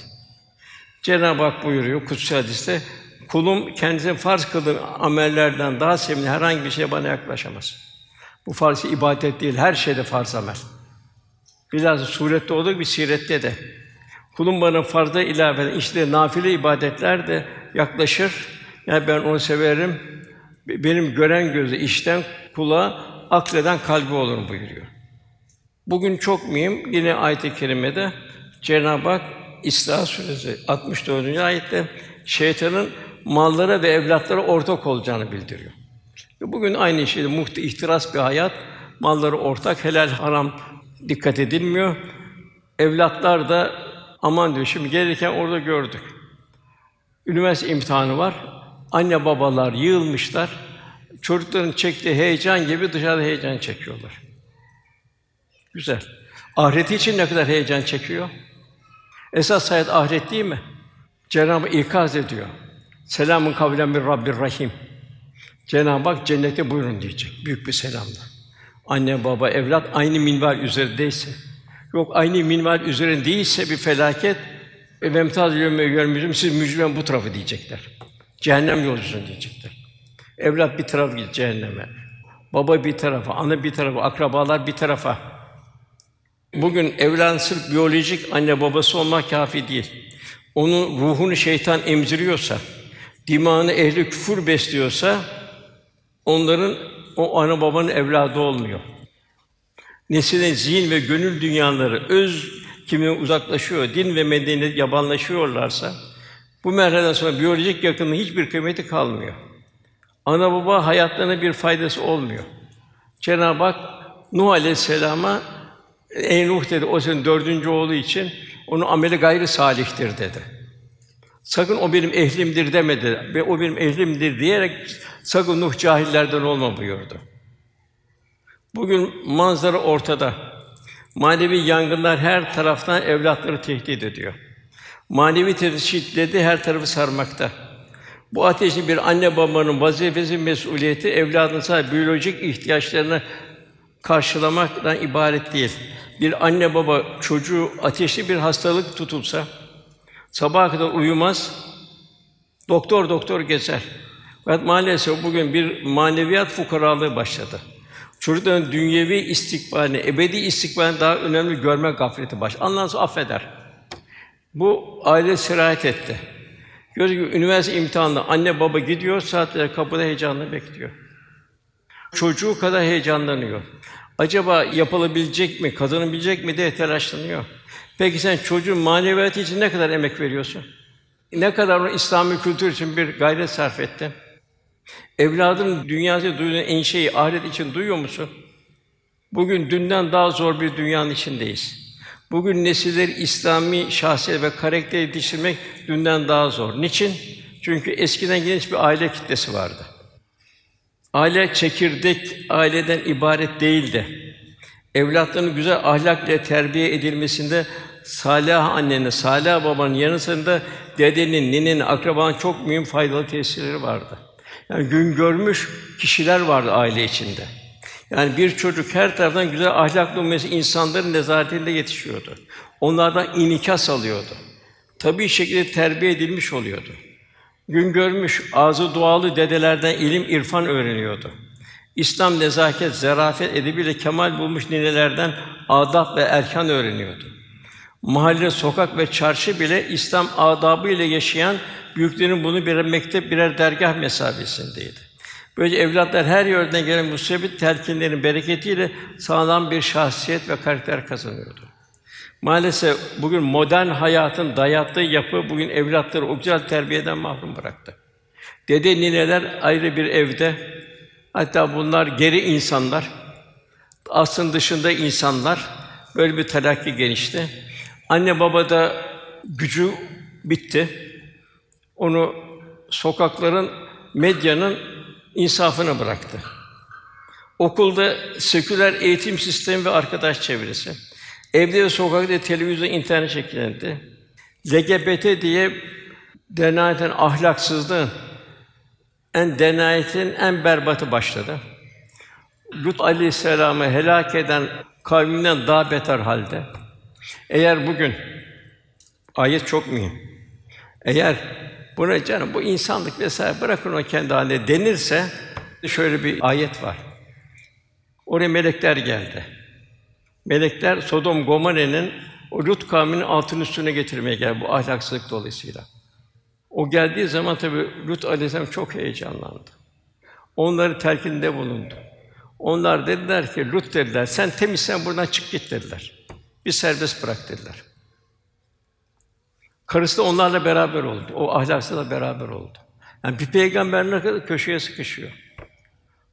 Cenab-ı Hak buyuruyor kutsi hadiste kulum kendisine farz kıldığım amellerden daha sevimli herhangi bir şey bana yaklaşamaz. Bu farz ibadet değil, her şeyde farz amel. Bilhassa surette olduğu gibi sirette de. Kulum bana farza ilave işte nafile ibadetler de yaklaşır. Yani ben onu severim. Benim gören gözü işten kulağa, akleden kalbi olurum buyuruyor. Bugün çok mühim yine ayet-i kerimede Cenab-ı Hak İsra suresi 64. ayette şeytanın mallara ve evlatlara ortak olacağını bildiriyor. Bugün aynı şeyde muhte ihtiras bir hayat, malları ortak, helal haram dikkat edilmiyor. Evlatlar da aman diyor şimdi gelirken orada gördük. Üniversite imtihanı var. Anne babalar yığılmışlar. Çocukların çektiği heyecan gibi dışarıda heyecan çekiyorlar. Güzel. Ahireti için ne kadar heyecan çekiyor? Esas hayat ahiret değil mi? Cenab-ı ikaz ediyor. Selamun kavlen bir Rabbir Rahim. Cenab-ı Hak cennete buyurun diyecek büyük bir selamla. Anne, baba, evlat aynı minval üzerindeyse, yok aynı minval üzerinde değilse bir felaket ve memtaz görmüşüm siz mücrim bu tarafı diyecekler. Cehennem yolcusun diyecekler. Evlat bir taraf cehenneme. Baba bir tarafa, ana bir tarafa, akrabalar bir tarafa. Bugün evladın sırf biyolojik anne babası olmak kafi değil. Onun ruhunu şeytan emziriyorsa, dimağını ehli küfür besliyorsa onların o ana babanın evladı olmuyor. Neslinin zihin ve gönül dünyaları öz kimine uzaklaşıyor, din ve medeniyet yabanlaşıyorlarsa bu merhaleden sonra biyolojik yakınlığın hiçbir kıymeti kalmıyor. Ana baba hayatlarına bir faydası olmuyor. Cenab-ı Hak Nuh Aleyhisselam'a Ey Nuh dedi, o senin dördüncü oğlu için onun ameli gayri salihtir dedi. Sakın o benim ehlimdir demedi ve o benim ehlimdir diyerek sakın Nuh cahillerden olma buyurdu. Bugün manzara ortada. Manevi yangınlar her taraftan evlatları tehdit ediyor. Manevi tehdit şiddeti her tarafı sarmakta. Bu ateşin bir anne babanın vazifesi, mesuliyeti evladın biyolojik ihtiyaçlarını karşılamaktan ibaret değil. Bir anne baba çocuğu ateşli bir hastalık tutulsa sabaha kadar uyumaz, doktor doktor gezer. Fakat maalesef bugün bir maneviyat fukaralığı başladı. Çocukların dünyevi istikbalini, ebedi istikbalini daha önemli görme gafleti baş. Anlarsın affeder. Bu aile sirayet etti. Gördük ki üniversite imtihanında anne baba gidiyor, saatler kapıda heyecanla bekliyor. Çocuğu kadar heyecanlanıyor. Acaba yapılabilecek mi, kazanabilecek mi diye telaşlanıyor. Peki sen çocuğun maneviyatı için ne kadar emek veriyorsun? Ne kadar o İslami kültür için bir gayret sarf ettin? Evladın dünyası duyduğun endişeyi ahiret için duyuyor musun? Bugün dünden daha zor bir dünyanın içindeyiz. Bugün nesilleri İslami şahsiyet ve karakter yetiştirmek dünden daha zor. Niçin? Çünkü eskiden geniş bir aile kitlesi vardı. Aile çekirdek aileden ibaret değildi. Evlatların güzel ahlak ile terbiye edilmesinde salih annenin, salih babanın yanı sıra dedenin, ninenin, akrabanın çok mühim faydalı tesirleri vardı. Yani gün görmüş kişiler vardı aile içinde. Yani bir çocuk her taraftan güzel ahlaklı olması insanların nezaretinde yetişiyordu. Onlardan inikas alıyordu. Tabii şekilde terbiye edilmiş oluyordu. Gün görmüş, ağzı dualı dedelerden ilim, irfan öğreniyordu. İslam nezaket, zarafet edebiyle kemal bulmuş ninelerden adab ve erkan öğreniyordu. Mahalle, sokak ve çarşı bile İslam adabı ile yaşayan büyüklerin bunu birer mektep, birer dergah mesabesindeydi. Böylece evlatlar her yerden gelen musibet telkinlerin bereketiyle sağlam bir şahsiyet ve karakter kazanıyordu. Maalesef bugün modern hayatın dayattığı yapı bugün evlatları o güzel terbiyeden mahrum bıraktı. Dede nineler ayrı bir evde, hatta bunlar geri insanlar, aslın dışında insanlar, böyle bir telakki genişti. Anne baba da gücü bitti. Onu sokakların, medyanın insafına bıraktı. Okulda seküler eğitim sistemi ve arkadaş çevresi. Evde ve sokakta televizyon, internet şekillendi. LGBT diye denayetin ahlaksızlığın en denayetin en berbatı başladı. Lut Aleyhisselam'ı helak eden kavminden daha beter halde. Eğer bugün ayet çok mühim. Eğer buna canım bu insanlık vesaire bırakın o kendi haline denirse şöyle bir ayet var. Oraya melekler geldi. Melekler Sodom Gomore'nin o Lut kavminin altın üstüne getirmeye geldi bu ahlaksızlık dolayısıyla. O geldiği zaman tabi Lut aleyhisselam çok heyecanlandı. Onları telkinde bulundu. Onlar dediler ki Lut dediler sen temizsen buradan çık git dediler. Bir serbest bırak dediler. Karısı da onlarla beraber oldu. O ahlaksızla beraber oldu. Yani bir peygamber ne kadar köşeye sıkışıyor.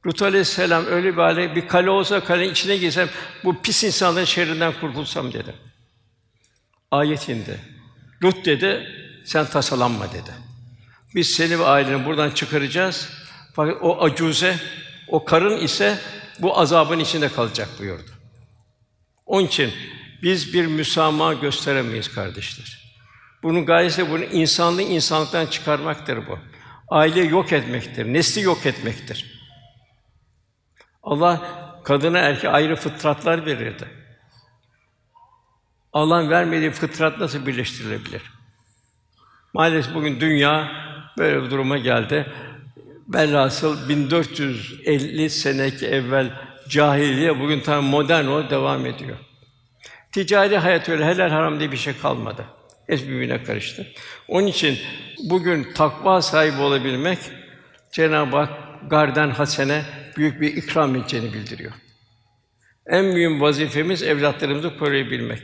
Lut aleyhisselam öyle bir hale, bir kale olsa kalenin içine girsem, bu pis insanların şerrinden kurtulsam dedi. Ayet indi. Lut dedi, sen tasalanma dedi. Biz seni ve aileni buradan çıkaracağız. Fakat o acuze, o karın ise bu azabın içinde kalacak buyurdu. Onun için biz bir müsamaha gösteremeyiz kardeşler. Bunun gayesi bunu insanlığı insanlıktan çıkarmaktır bu. Aile yok etmektir, nesli yok etmektir. Allah kadına erkeğe ayrı fıtratlar verirdi. Allah'ın vermediği fıtrat nasıl birleştirilebilir? Maalesef bugün dünya böyle bir duruma geldi. Velhasıl 1450 seneki evvel cahiliye bugün tam modern olarak devam ediyor. Ticari hayat öyle helal haram diye bir şey kalmadı. Hepsi birbirine karıştı. Onun için bugün takva sahibi olabilmek Cenab-ı Hak garden hasene büyük bir ikram edeceğini bildiriyor. En büyük vazifemiz evlatlarımızı koruyabilmek.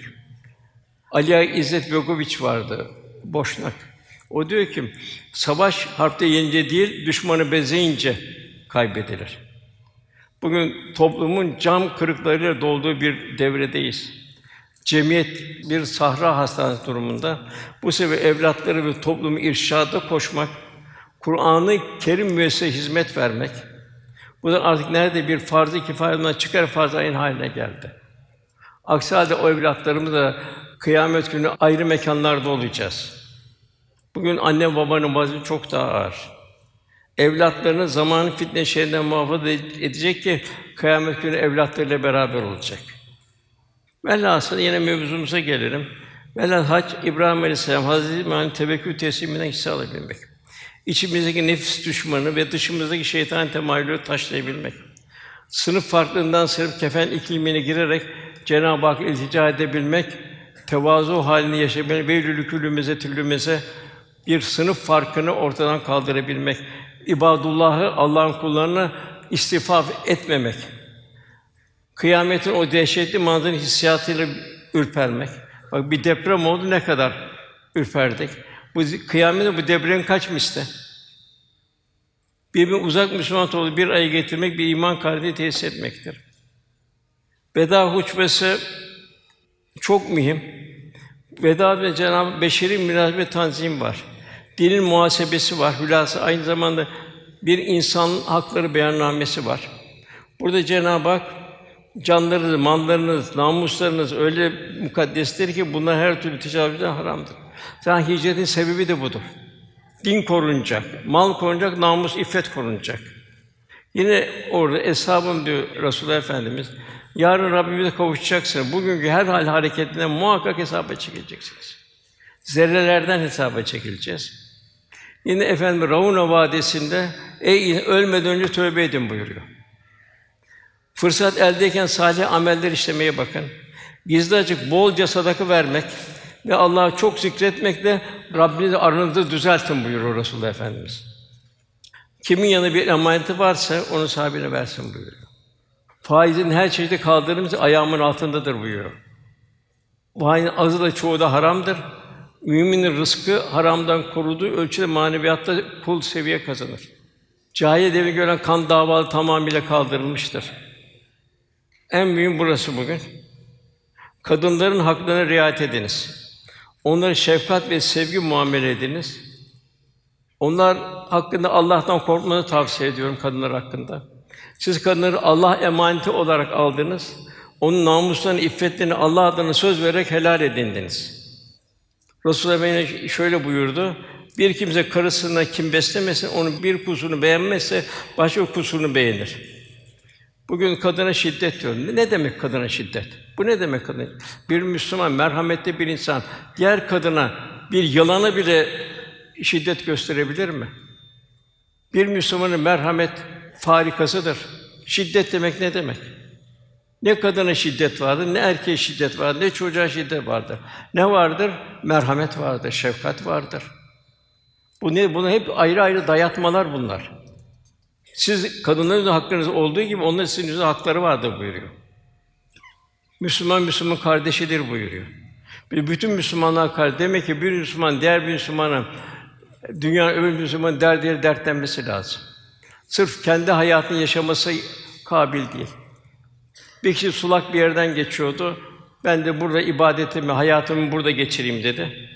Ali İzzet Begoviç vardı, Boşnak. O diyor ki, savaş harpte yenince değil, düşmanı bezeyince kaybedilir. Bugün toplumun cam kırıklarıyla dolduğu bir devredeyiz. Cemiyet bir sahra hastanesi durumunda. Bu sebeple evlatları ve toplumu irşada koşmak, Kur'an'ı Kerim müesseseye hizmet vermek. Bu da artık nerede bir farz-ı kifayetten çıkar farz ayın haline geldi. Aksi halde o evlatlarımız da kıyamet günü ayrı mekanlarda olacağız. Bugün anne babanın vazifesi çok daha ağır. Evlatlarını zamanın fitne şerrinden muhafaza edecek ki kıyamet günü evlatlarıyla beraber olacak. Velhasıl yine mevzumuza gelelim. Velhâsıl hac İbrahim Aleyhisselam Hazreti İbrahim tevekkül tesliminden hisse alabilmek. İçimizdeki nefis düşmanı ve dışımızdaki şeytan temayülü taşlayabilmek. Sınıf farklılığından sırf kefen iklimine girerek Cenab-ı Hak iltica edebilmek, tevazu halini yaşayabilmek, beylülü küllümüze tüllümüze bir sınıf farkını ortadan kaldırabilmek, ibadullahı Allah'ın kullarına istifaf etmemek. Kıyametin o dehşetli manzara hissiyatıyla ürpermek. Bak bir deprem oldu ne kadar ürperdik. Bu kıyametin bu depremin kaç misli? Birbirine uzak Müslüman olduğu bir ayı getirmek bir iman kalbi tesis etmektir. Veda hutbesi çok mühim. Veda ve Cenab-ı Beşeri münasebet tanzim var. Dinin muhasebesi var. Hülasa aynı zamanda bir insan hakları beyannamesi var. Burada Cenab-ı Hak canlarınız, mallarınız, namuslarınız öyle mukaddestir ki bunlar her türlü tecavüzden haramdır. Zaten hicretin sebebi de budur. Din korunacak, mal korunacak, namus, iffet korunacak. Yine orada eshabım diyor Resulullah Efendimiz, yarın Rabbimize kavuşacaksınız. Bugünkü her hal hareketinden muhakkak hesaba çekileceksiniz. Zerrelerden hesaba çekileceğiz. Yine efendim Rauna Vadisi'nde ey ölmeden önce tövbe edin buyuruyor. Fırsat eldeyken salih ameller işlemeye bakın. Gizli açık bolca sadaka vermek ve Allah'ı çok zikretmekle Rabbinizi aranızda düzeltin buyuruyor Resulullah Efendimiz. Kimin yanı bir emaneti varsa onu sahibine versin buyuruyor. Faizin her çeşidi kaldırılmış ayağımın altındadır buyuruyor. Faizin azı da çoğu da haramdır. Müminin rızkı haramdan koruduğu ölçüde maneviyatta kul seviye kazanır. Cahiliye devri gören kan davalı tamamıyla kaldırılmıştır. En mühim burası bugün. Kadınların haklarına riayet ediniz. Onlara şefkat ve sevgi muamele ediniz. Onlar hakkında Allah'tan korkmanızı tavsiye ediyorum kadınlar hakkında. Siz kadınları Allah emaneti olarak aldınız. Onun namuslarını, iffetlerini Allah adına söz vererek helal edindiniz. Resulullah Efendimiz şöyle buyurdu: Bir kimse karısına kim beslemesin, onun bir kusurunu beğenmezse başka kusurunu beğenir. Bugün kadına şiddet diyorum. Ne demek kadına şiddet? Bu ne demek kadın? Bir Müslüman, merhametli bir insan diğer kadına bir yalana bile şiddet gösterebilir mi? Bir Müslümanın merhamet farikasıdır. Şiddet demek ne demek? Ne kadına şiddet vardır, ne erkeğe şiddet vardır, ne çocuğa şiddet vardır. Ne vardır? Merhamet vardır, şefkat vardır. Bu ne? Bunu hep ayrı ayrı dayatmalar bunlar. Siz kadınların haklarınız olduğu gibi onların sizin hakları vardır buyuruyor. Müslüman Müslüman kardeşidir buyuruyor. Bütün Müslümanlar kardeş. Demek ki bir Müslüman diğer bir Müslümana dünya öbür Müslüman derdiyle dertlenmesi lazım. Sırf kendi hayatını yaşaması kabil değil. Bir kişi sulak bir yerden geçiyordu. Ben de burada ibadetimi, hayatımı burada geçireyim dedi.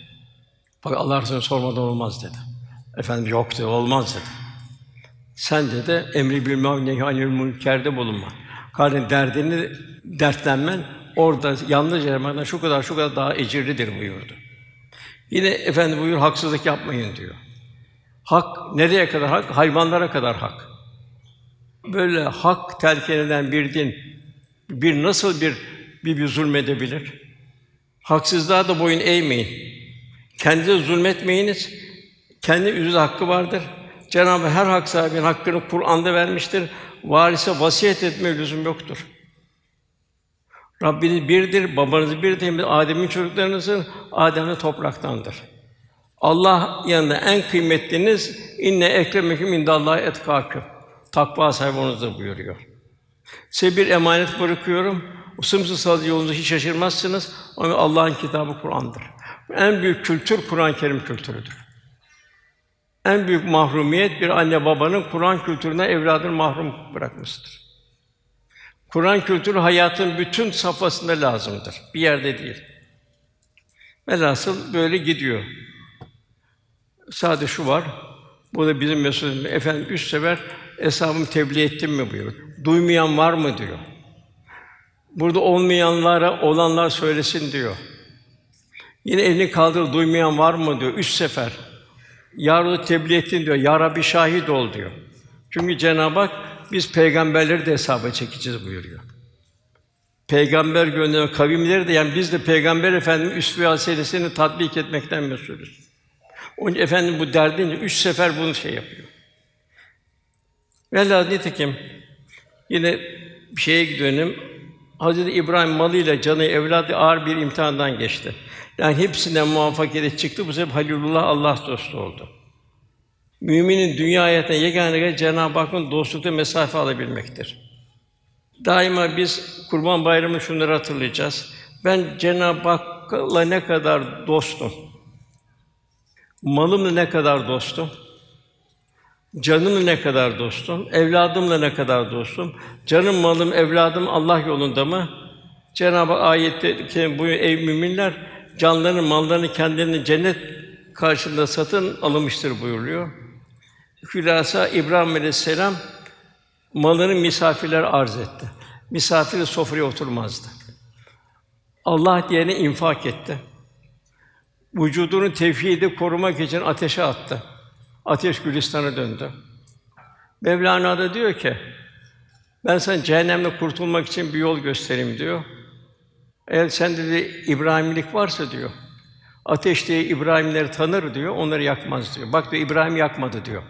Bak Allah Resulü sormadan olmaz dedi. Efendim yok dedi, olmaz dedi. Sen dedi emri bil maruf nehy anil münkerde bulunma. Kardeşin derdini dertlenmen orada yalnız yermenden şu kadar şu kadar daha ecirlidir buyurdu. Yine efendi buyur haksızlık yapmayın diyor. Hak nereye kadar hak? Hayvanlara kadar hak. Böyle hak telkin eden bir din bir nasıl bir bir, bir zulmedebilir? Haksızlığa da boyun eğmeyin. Kendinize zulmetmeyiniz. Kendi üzül hakkı vardır. Cenab-ı her hak sahibinin hakkını Kur'an'da vermiştir. Varise vasiyet etme lüzum yoktur. Rabbiniz birdir, babanız birdir. Adem'in çocuklarınızın Adem topraktandır. Allah yanında en kıymetliniz inne ekremeküm indallahi etkâküm. Takva sahibi buyuruyor. Size bir emanet bırakıyorum. O sımsıkı yolunda hiç şaşırmazsınız. Ama Allah'ın kitabı Kur'an'dır. En büyük kültür Kur'an-ı Kerim kültürüdür. En büyük mahrumiyet bir anne babanın Kur'an kültürüne evladını mahrum bırakmasıdır. Kur'an kültürü hayatın bütün safhasında lazımdır. Bir yerde değil. Velhasıl böyle gidiyor. Sadece şu var. Bu da bizim mesulümüz. Efendim üç sefer hesabımı tebliğ ettim mi buyuruyor. Duymayan var mı diyor. Burada olmayanlara olanlar söylesin diyor. Yine elini kaldır duymayan var mı diyor. Üç sefer. Ya tebliğ ettin diyor. Ya Rabbi şahit ol diyor. Çünkü Cenab-ı Hak biz peygamberleri de hesaba çekeceğiz buyuruyor. Peygamber gönderen kavimleri de yani biz de peygamber efendim üsve hasenesini tatbik etmekten mesulüz. Onun efendim bu derdince üç sefer bunu şey yapıyor. Velhâ nitekim yine bir şeye dönelim. Hazreti İbrahim malıyla canı evladı ağır bir imtihandan geçti. Yani hepsinden muvaffakiyet çıktı. Bu sefer Halilullah Allah dostu oldu. Müminin dünya hayatına yegane Cenab-ı Hakk'ın dostlukta mesafe alabilmektir. Daima biz Kurban Bayramı şunları hatırlayacağız. Ben Cenab-ı Hakk'la ne kadar dostum? Malımla ne kadar dostum? Canımla ne kadar dostum? Evladımla ne kadar dostum? Canım, malım, evladım Allah yolunda mı? Cenab-ı ayette bu ey müminler canlarını, mallarını kendilerini cennet karşılığında satın alınmıştır buyuruyor. Hülasa İbrahim Aleyhisselam malını misafirler arz etti. Misafir sofraya oturmazdı. Allah diyene infak etti. Vücudunu tevhidi korumak için ateşe attı. Ateş Gülistan'a döndü. Mevlana da diyor ki, ben sana cehennemle kurtulmak için bir yol göstereyim diyor. Eğer sende de İbrahimlik varsa diyor, ateş diye İbrahimleri tanır diyor, onları yakmaz diyor. Bak diyor İbrahim yakmadı diyor.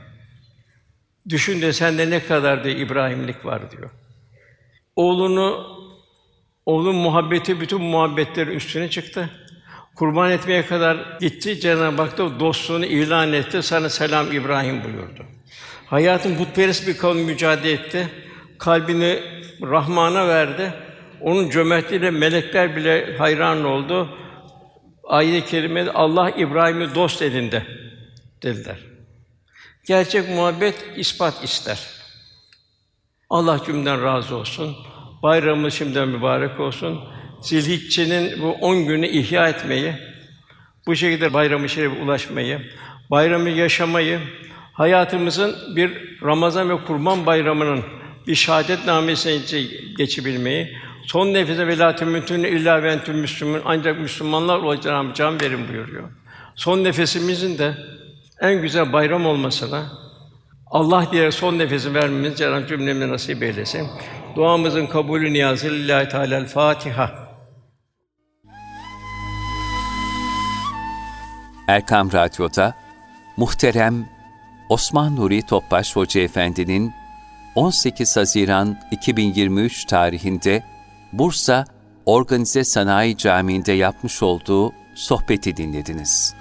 Düşün de sende ne kadar diye İbrahimlik var diyor. Oğlunu oğlun muhabbeti bütün muhabbetleri üstüne çıktı. Kurban etmeye kadar gitti. Cenab-ı Hak da dostluğunu ilan etti. Sana selam İbrahim buyurdu. Hayatın putperest bir kavim mücadele etti. Kalbini Rahman'a verdi. Onun cömertliğiyle melekler bile hayran oldu. Ayet-i kerimede Allah İbrahim'i dost edindi dediler. Gerçek muhabbet ispat ister. Allah cümleden razı olsun. Bayramımız şimdiden mübarek olsun. Zilhicce'nin bu on günü ihya etmeyi, bu şekilde bayramı şerife ulaşmayı, bayramı yaşamayı, hayatımızın bir Ramazan ve Kurban Bayramı'nın bir şehadet namesine geçebilmeyi, son nefese velatü mümkün illa ve entüm müslümün ancak Müslümanlar olacağım can verin buyuruyor. Son nefesimizin de en güzel bayram olmasına Allah diye son nefesi vermemiz Cenab-ı cümlemize nasip eylesin. Duamızın kabulü niyazı lillahi teala Fatiha. Erkam Radyo'da muhterem Osman Nuri Topbaş Hoca Efendi'nin 18 Haziran 2023 tarihinde Bursa Organize Sanayi Camii'nde yapmış olduğu sohbeti dinlediniz.